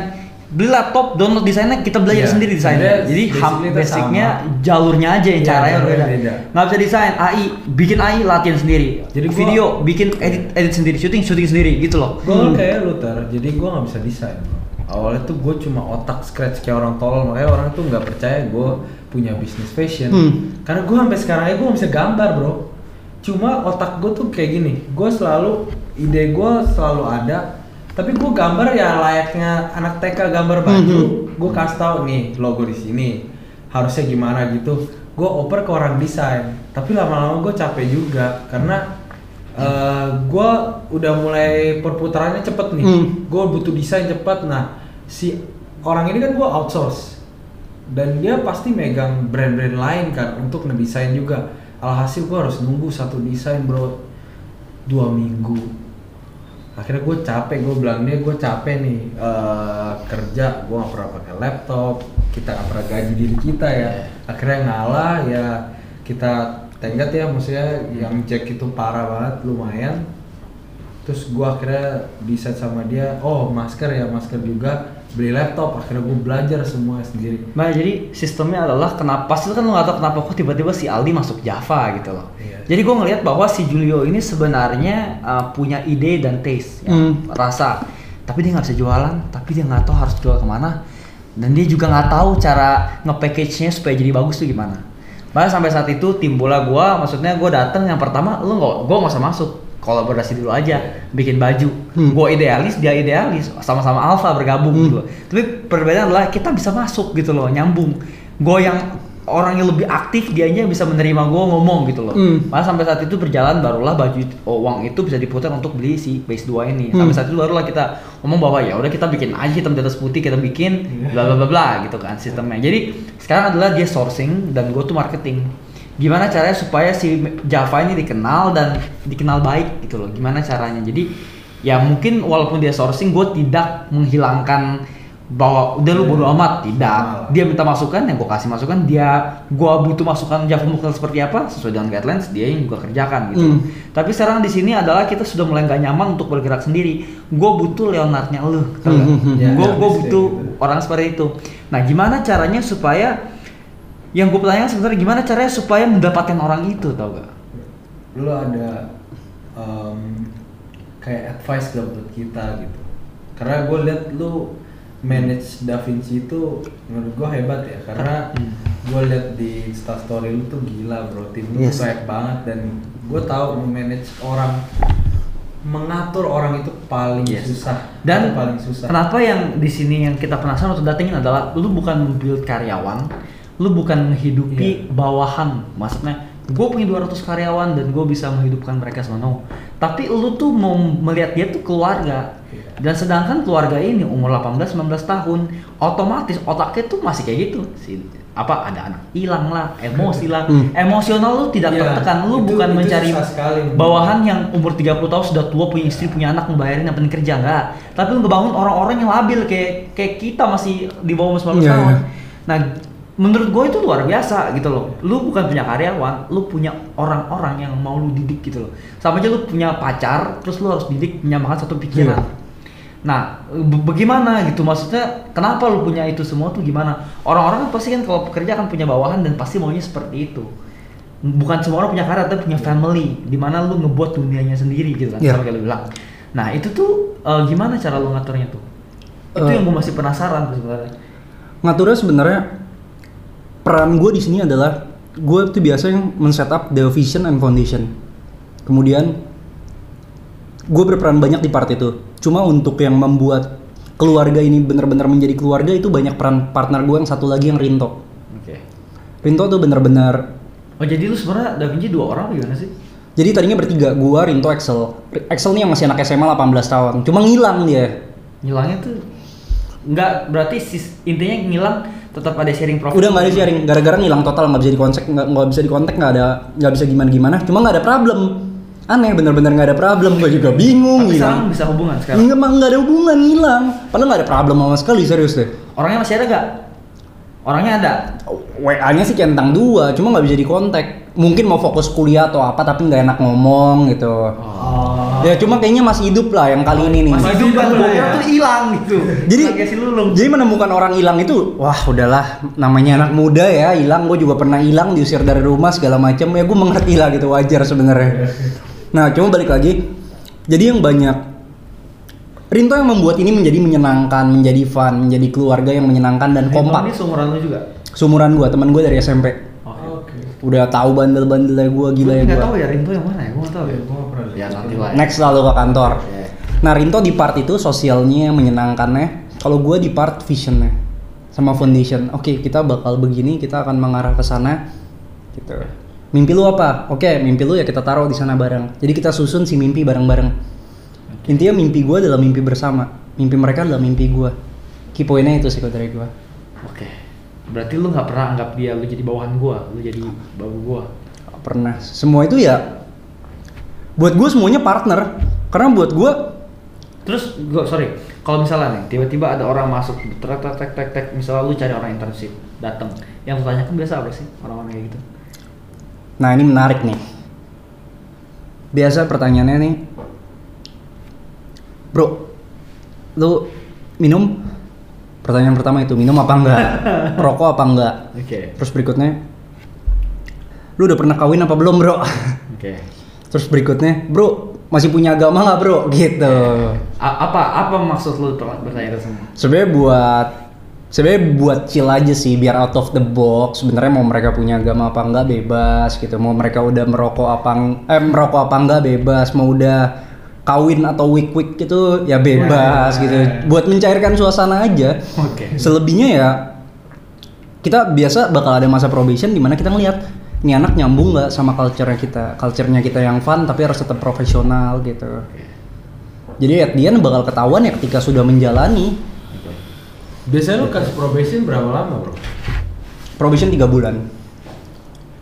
beli laptop, download desainnya, kita belajar
Iya.
sendiri desainnya. Jadi
itu
basicnya
sama.
jalurnya aja yang
Iya,
caranya beda. Nggak bisa desain, AI, bikin AI latihan sendiri.
Jadi gua-
video, bikin edit edit sendiri, syuting syuting sendiri gitu loh.
Gue kan kayak lu Tar, jadi gue nggak bisa desain. Awalnya tuh gue cuma otak scratch kayak orang tolol, makanya orang tuh nggak percaya gue punya bisnis fashion.
Hmm.
Karena gue sampai sekarang aja gue nggak bisa gambar bro. Cuma otak gue tuh kayak gini, gue selalu ide gue selalu ada, tapi gue gambar ya layaknya anak TK gambar baju, gue kasih tau nih logo di sini, harusnya gimana gitu. Gue oper ke orang desain, tapi lama-lama gue capek juga karena eh gue udah mulai perputarannya cepet nih.
Hmm.
Gue butuh desain cepet. Nah, si orang ini kan gue outsource dan dia pasti megang brand-brand lain kan untuk ngedesain juga. Alhasil gue harus nunggu satu desain bro dua minggu. Akhirnya gue capek, gue bilang dia gue capek nih eh, kerja, gue gak pernah pakai laptop, kita nggak pernah gaji diri kita ya. Akhirnya ngalah ya kita tenggat ya maksudnya yang cek itu parah banget lumayan. Terus gua akhirnya bisa sama dia oh masker ya masker juga beli laptop akhirnya gua belajar semua sendiri
Nah jadi sistemnya adalah kenapa sih kan lo nggak tahu kenapa kok tiba-tiba si Aldi masuk Java gitu loh.
Iya.
Jadi gue ngelihat bahwa si Julio ini sebenarnya uh, punya ide dan taste, ya,
Hmm.
rasa. Tapi dia nggak bisa jualan, tapi dia nggak tahu harus jual ke mana. Dan dia juga nggak tahu cara nge-package-nya supaya jadi bagus tuh gimana. Bahkan sampai saat itu timbullah gua, maksudnya gua datang yang pertama lu nggak, gua nggak usah masuk kolaborasi dulu aja, bikin baju.
Hmm.
Gua idealis, dia idealis, sama-sama alpha bergabung
Hmm.
gitu. Tapi perbedaan adalah kita bisa masuk gitu loh, nyambung. Gue yang orang yang lebih aktif, dianya bisa menerima gue ngomong gitu loh.
Hmm.
Malah sampai saat itu berjalan barulah baju oh, uang itu bisa diputar untuk beli si base 2 ini.
Hmm.
Sampai saat itu barulah kita ngomong bahwa ya udah kita bikin aja hitam di atas putih kita bikin bla bla bla bla gitu kan sistemnya. Jadi sekarang adalah dia sourcing dan gue tuh marketing. Gimana caranya supaya si Java ini dikenal dan dikenal baik gitu loh. Gimana caranya? Jadi ya mungkin walaupun dia sourcing gue tidak menghilangkan bahwa udah lu bodo amat tidak
Malah.
dia minta masukan yang gue kasih masukan dia gua butuh masukan Java Mobile seperti apa sesuai dengan guidelines dia yang juga kerjakan gitu
Hmm.
tapi sekarang di sini adalah kita sudah mulai nggak nyaman untuk bergerak sendiri gue butuh Leonardnya lu tau
Hmm, hmm, hmm.
Ya,
gue
ya,
gue
bisa
butuh orang seperti itu nah gimana caranya supaya yang gue pertanyakan sebenarnya gimana caranya supaya mendapatkan orang itu tau gak
lu ada um, kayak advice gak buat kita gitu karena gue liat lu manage Da Vinci itu menurut gue hebat ya karena
Hmm.
gue liat di instastory lu tuh gila bro tim lu
Yes.
banyak banget dan gue tahu memanage orang mengatur orang itu paling
Yes.
susah
Dan
paling susah
Kenapa yang di sini yang kita penasaran untuk datengin adalah lu bukan build karyawan, lu bukan menghidupi
Iya.
bawahan. Maksudnya, gue punya 200 karyawan dan gue bisa menghidupkan mereka semua. No. Tapi lu tuh mau melihat dia tuh keluarga.
Iya.
Dan sedangkan keluarga ini umur 18-19 tahun, otomatis otaknya tuh masih kayak gitu. Si, apa ada anak hilang lah, emosi lah,
Hmm.
emosional lu tidak
Iya,
tertekan. Lu
itu-
bukan
itu
mencari
sekali.
bawahan yang umur 30 tahun sudah tua punya istri punya anak yang penting kerja enggak tapi lu ngebangun orang-orang yang labil kayak kayak kita masih di bawah umur 19
Iya,
tahun
iya.
nah menurut gue itu luar biasa gitu loh lu bukan punya karyawan lu punya orang-orang yang mau lu didik gitu loh sama aja lu punya pacar terus lu harus didik menyamakan satu pikiran
Iya.
Nah, be- bagaimana gitu maksudnya? Kenapa lu punya itu semua tuh gimana? Orang-orang kan pasti kan kalau pekerja kan punya bawahan dan pasti maunya seperti itu. Bukan semua orang punya karya tapi punya family, di mana lu ngebuat dunianya sendiri gitu kan,
Iya.
kayak lu bilang. Nah itu tuh eh, gimana cara lu ngaturnya tuh? Itu
Eh.
yang gue masih penasaran sebenarnya.
ngaturnya sebenarnya peran gue di sini adalah gue tuh biasa yang men-setup the vision and foundation. Kemudian gue berperan banyak di part itu. Cuma untuk yang membuat keluarga ini benar-benar menjadi keluarga itu banyak peran partner gue yang satu lagi yang Rinto.
Oke.
Rinto tuh benar-benar
Oh jadi lu sebenarnya Da Vinci dua orang gimana sih?
jadi tadinya bertiga, gua, Rinto, Excel. Excel nih yang masih anak SMA 18 tahun. Cuma ngilang dia.
Ngilangnya tuh nggak berarti sis, intinya ngilang tetap ada sharing profit.
Udah nggak ada sharing, gara-gara ngilang total nggak bisa dikontak, nggak nggak bisa dikontak, nggak ada nggak bisa gimana gimana. Cuma nggak ada problem. Aneh, bener-bener nggak ada problem. Gue juga bingung.
Tapi
hilang.
sekarang bisa hubungan sekarang.
Nggak, emang nggak ada hubungan hilang. Padahal nggak ada problem sama sekali serius deh.
Orangnya masih ada gak? Orangnya ada.
WA-nya sih centang dua, cuma nggak bisa dikontak. Mungkin mau fokus kuliah atau apa, tapi nggak enak ngomong gitu.
Oh.
Ya cuma kayaknya masih hidup lah yang kali ini nih.
Masih hidup kan gua
ya.
tuh hilang gitu.
Jadi jadi menemukan orang hilang itu, wah udahlah namanya anak muda ya hilang. Gue juga pernah hilang diusir dari rumah segala macam ya gue mengerti lah gitu wajar sebenarnya. Nah cuma balik lagi, jadi yang banyak Rinto yang membuat ini menjadi menyenangkan, menjadi fun, menjadi keluarga yang menyenangkan dan
Ini
kompak.
seumuran lu juga.
Sumuran gue, teman gue dari SMP. Udah tahu bandel-bandelnya gue gila ya
Gue nggak tahu ya Rinto yang mana ya, gue nggak tahu ya.
Gue nggak pernah lihat.
Ya nanti lah. ya.
Next lalu ke kantor.
Oke.
Nah Rinto di part itu sosialnya menyenangkannya. Kalau gue di part visionnya sama foundation. Oke kita bakal begini, kita akan mengarah ke sana. Gitu. Mimpi lu apa? Oke, mimpi lu ya kita taruh di sana bareng. Jadi kita susun si mimpi bareng-bareng. Intinya mimpi gue adalah mimpi bersama. Mimpi mereka adalah mimpi gue. Key pointnya itu sih kalau dari gue.
Berarti lu nggak pernah anggap dia lu jadi bawahan gua, lu jadi babu gua.
Pernah. Semua itu ya. Buat gue semuanya partner. Karena buat gue
Terus gua sorry, kalau misalnya nih tiba-tiba ada orang masuk tek tek tek tek tek misalnya lu cari orang internship datang yang lu tanyakan biasa apa sih orang-orang kayak gitu
Nah ini menarik nih. Biasa pertanyaannya nih, bro, lu minum? Pertanyaan pertama itu minum apa enggak? <laughs> Rokok apa enggak?
oke
Terus berikutnya, lu udah pernah kawin apa belum bro?
oke
Terus berikutnya, bro masih punya agama nggak bro? Gitu.
A- apa apa maksud lu bertanya itu semua
Sebenarnya buat sebenarnya buat chill aja sih biar out of the box sebenarnya mau mereka punya agama apa enggak bebas gitu mau mereka udah merokok apa eh merokok apa enggak bebas mau udah kawin atau week week gitu ya bebas gitu. buat mencairkan suasana aja.
Oke.
Selebihnya ya kita biasa bakal ada masa probation di mana kita ngelihat ini anak nyambung nggak sama culture kita? Culture-nya kita yang fun tapi harus tetap profesional gitu. Jadi at the end bakal ketahuan ya ketika sudah menjalani.
Biasanya lu kasih probation berapa lama bro?
probation tiga bulan.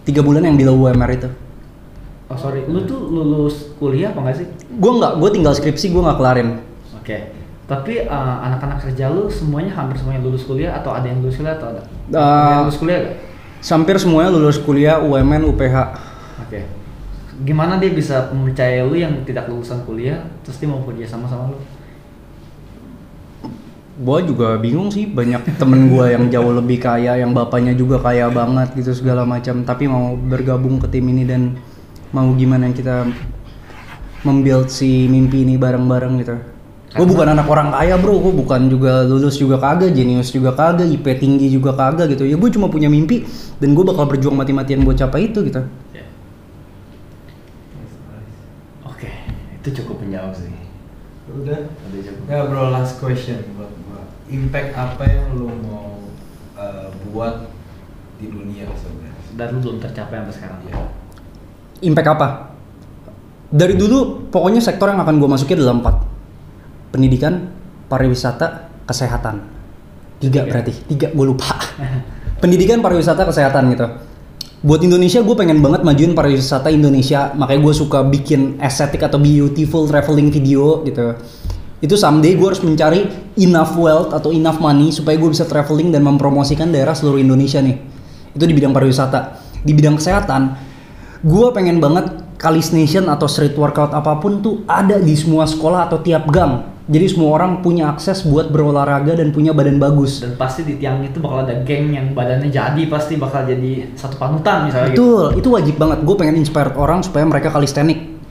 Tiga bulan yang di low UMR itu
oh sorry. Lu tuh lulus kuliah apa nggak sih?
Gue nggak gue tinggal skripsi gue nggak kelarin.
Oke. Tapi uh, anak-anak kerja lu semuanya hampir semuanya lulus kuliah atau ada yang lulus kuliah atau ada?
Uh,
Ada yang lulus kuliah gak?
hampir semuanya lulus kuliah UMN UPH
Oke. Gimana dia bisa mempercayai lu yang tidak lulusan kuliah, terus dia mau kerja sama sama lu?
gue juga bingung sih. Banyak temen gue yang jauh lebih kaya yang bapaknya juga kaya banget gitu segala macam. Tapi mau bergabung ke tim ini dan mau gimana kita membuild si mimpi ini bareng-bareng gitu gue bukan anak orang kaya bro gue bukan juga lulus juga kagak jenius juga kagak IP tinggi juga kagak gitu ya gue cuma punya mimpi dan gue bakal berjuang mati-matian buat capai itu gitu
Oke, itu cukup menjawab sih.
Udah.
Udah cukup.
Ya bro, last question buat gua. Impact apa yang lu mau uh, buat di dunia sebenarnya?
Dan lu belum tercapai sampai sekarang.
Ya.
Impact apa? Dari dulu pokoknya sektor yang akan gue masukin adalah empat pendidikan, pariwisata, kesehatan. Tiga
Oke.
berarti, tiga gue lupa. <laughs> pendidikan, pariwisata, kesehatan gitu. Buat Indonesia gue pengen banget majuin pariwisata Indonesia, makanya gue suka bikin estetik atau beautiful traveling video gitu. Itu someday gue harus mencari enough wealth atau enough money supaya gue bisa traveling dan mempromosikan daerah seluruh Indonesia nih. Itu di bidang pariwisata. Di bidang kesehatan, gue pengen banget Kalis Nation atau street workout apa pun tuh ada di semua sekolah atau tiap gang. Jadi semua orang punya akses buat berolahraga dan punya badan bagus.
Dan pasti di tiang itu bakal ada geng yang badannya jadi pasti bakal jadi satu panutan misalnya gitu.
Betul, itu wajib banget. Gue pengen inspire orang supaya mereka kalistenik.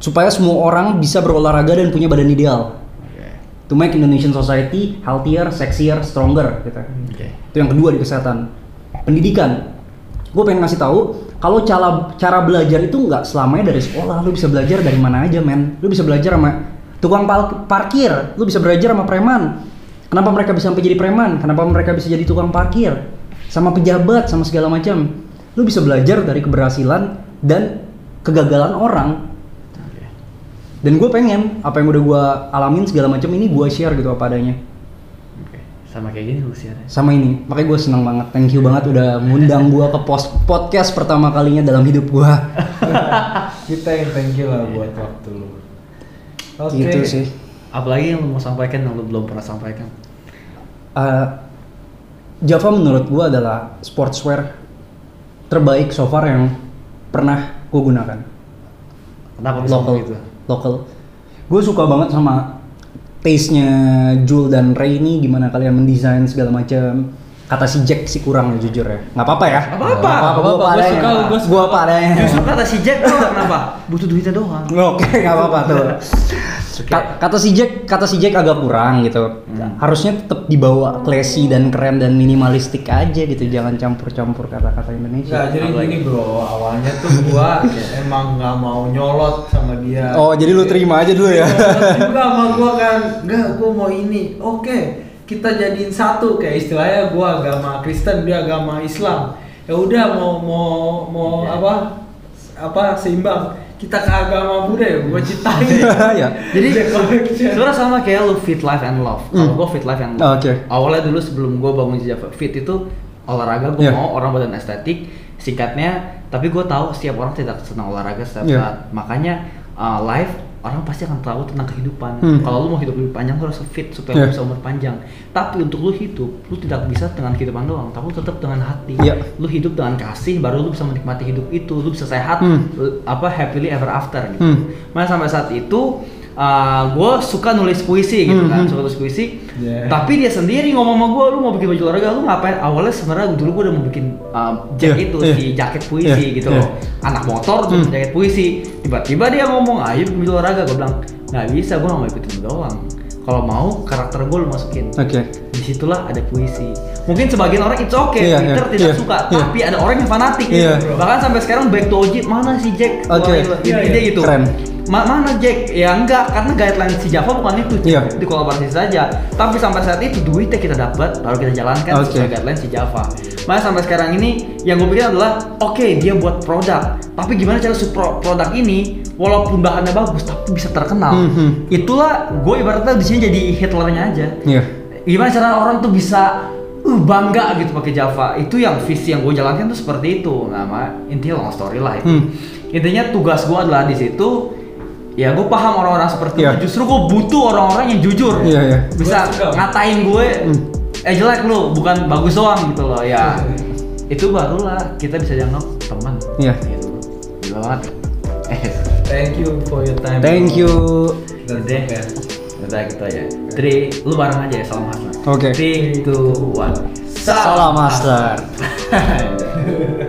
Supaya semua orang bisa berolahraga dan punya badan ideal.
Oke.
To make Indonesian society healthier, sexier, stronger gitu.
Oke.
Itu yang kedua di kesehatan. Pendidikan. Gue pengen ngasih tahu kalau cara cara belajar itu nggak selamanya dari sekolah. Lu bisa belajar dari mana aja, men. Lu bisa belajar sama tukang parkir. Lu bisa belajar sama preman. Kenapa mereka bisa sampai jadi preman? Kenapa mereka bisa jadi tukang parkir? Sama pejabat, sama segala macam. Lu bisa belajar dari keberhasilan dan kegagalan orang. Dan gue pengen apa yang udah gue alamin segala macam ini gue share gitu apa adanya.
Sama kayak gini lu sih ada.
sama ini makanya gue senang banget thank you banget udah ngundang gue ke pos podcast pertama kalinya dalam hidup gue <laughs>
Kita yang thank you lah buat waktu lu. Oke.
gitu sih
Apalagi yang lu mau sampaikan yang lu belum pernah sampaikan.
Eh, Java menurut gue adalah sportswear terbaik so far yang pernah gue gunakan
Kenapa bisa
lokal
ngomong gitu?
lokal gue suka banget sama taste nya Jul dan Ray ini gimana kalian mendesain segala macam kata si Jack sih kurang ya jujur ya nggak apa-apa ya
Nggak apa-apa.
gue apa
gua
adanya
suka, gua suka.
gue apa adanya
Justru kata si Jack tuh kenapa? Butuh duitnya doang.
Oke, nggak apa-apa tuh. Ka- Kata si Jack, kata si Jack agak kurang gitu.
Hmm.
Harusnya tetap dibawa classy dan keren dan minimalistik aja gitu. Jangan campur-campur kata-kata Indonesia.
Enggak, jadi
Apalagi?
gini bro, awalnya tuh gua <laughs> emang nggak mau nyolot sama dia.
Oh, jadi lu terima aja dulu ya.
Nyolot juga sama gua kan, enggak gua mau ini. Oke, kita jadiin satu kayak istilahnya gua agama Kristen, dia agama Islam. Ya udah mau mau mau
Iya.
apa apa seimbang. Kita ke agama Buddha ya, gua ciptain. <laughs>
ya.
Jadi
The collection.
sebenarnya sama kayak lu fit life and love. Kalau
Hmm.
gue fit life and
Oh,
love.
oke.
Awalnya dulu sebelum gue bangun Java fit itu olahraga gue
Yeah.
mau orang badan estetik. Singkatnya, tapi gue tahu setiap orang tidak senang olahraga setiap
Yeah.
saat. Makanya uh, life orang pasti akan tahu tentang kehidupan.
Hmm.
Kalau lu mau hidup lebih panjang, lu harus fit supaya
Yeah.
lu bisa umur panjang. Tapi untuk lu hidup, lu tidak bisa dengan kehidupan doang, tapi lu tetap dengan hati.
Yeah.
Lu hidup dengan kasih, baru lu bisa menikmati hidup itu. Lu bisa sehat,
Hmm.
apa happily ever after gitu.
Hmm.
Makanya sampai saat itu gue suka nulis puisi gitu
Hmm,
kan,
hmm.
suka nulis puisi.
Yeah.
Tapi dia sendiri ngomong sama gue, lu mau bikin baju olahraga, lu ngapain? Awalnya sebenarnya dulu gue udah mau bikin uh, jack
Yeah,
itu
yeah.
si jaket puisi
Yeah,
gitu
yeah.
loh. Anak motor tuh
Hmm.
jaket puisi. Tiba-tiba dia ngomong, ayo bikin baju olahraga. Gue bilang, nggak bisa, gue nggak mau ikutin doang. Kalau mau karakter gue lu masukin.
Oke.
Di situlah ada puisi. Mungkin sebagian orang it's okay,
Iya,
Peter
iya,
tidak
iya,
suka,
iya.
tapi ada orang yang fanatik.
Iya.
Bahkan sampai sekarang back to OG mana si Jack?
Oke.
Wah,
Iya,
ide
iya.
gitu.
Keren.
Ma- mana Jack? Ya enggak, karena guideline si Java bukan itu,
Iya.
di kolaborasi saja. Tapi sampai saat itu duitnya kita dapat, baru kita jalankan
Oke.
sesuai guideline si Java. Makanya sampai sekarang ini yang gue pikir adalah, oke dia buat produk, tapi gimana cara supaya pro- produk ini walaupun bahannya bagus tapi bisa terkenal.
Mhm.
Itulah gue ibaratnya di sini jadi Hitlernya aja.
Iya.
Gimana cara orang tuh bisa uh, bangga gitu pakai Java? Itu yang visi yang gue jalankan tuh seperti itu. Nama intinya long story lah itu.
Hmm.
Intinya tugas gue adalah di situ ya gue paham orang-orang seperti
Iya.
itu. Justru gue butuh orang-orang yang jujur.
Iya, iya.
Bisa ngatain gue
Hmm.
eh jelek lu, bukan bagus doang gitu loh ya. itu barulah kita bisa dianggap teman.
Iya.
Gitu. Gila banget. Eh,
Thank you for your time.
Thank you.
Udah.
ya.
Udah gitu aja. Three, lu bareng aja ya, salam master.
Oke.
Three, two, one.
Salam master. <laughs>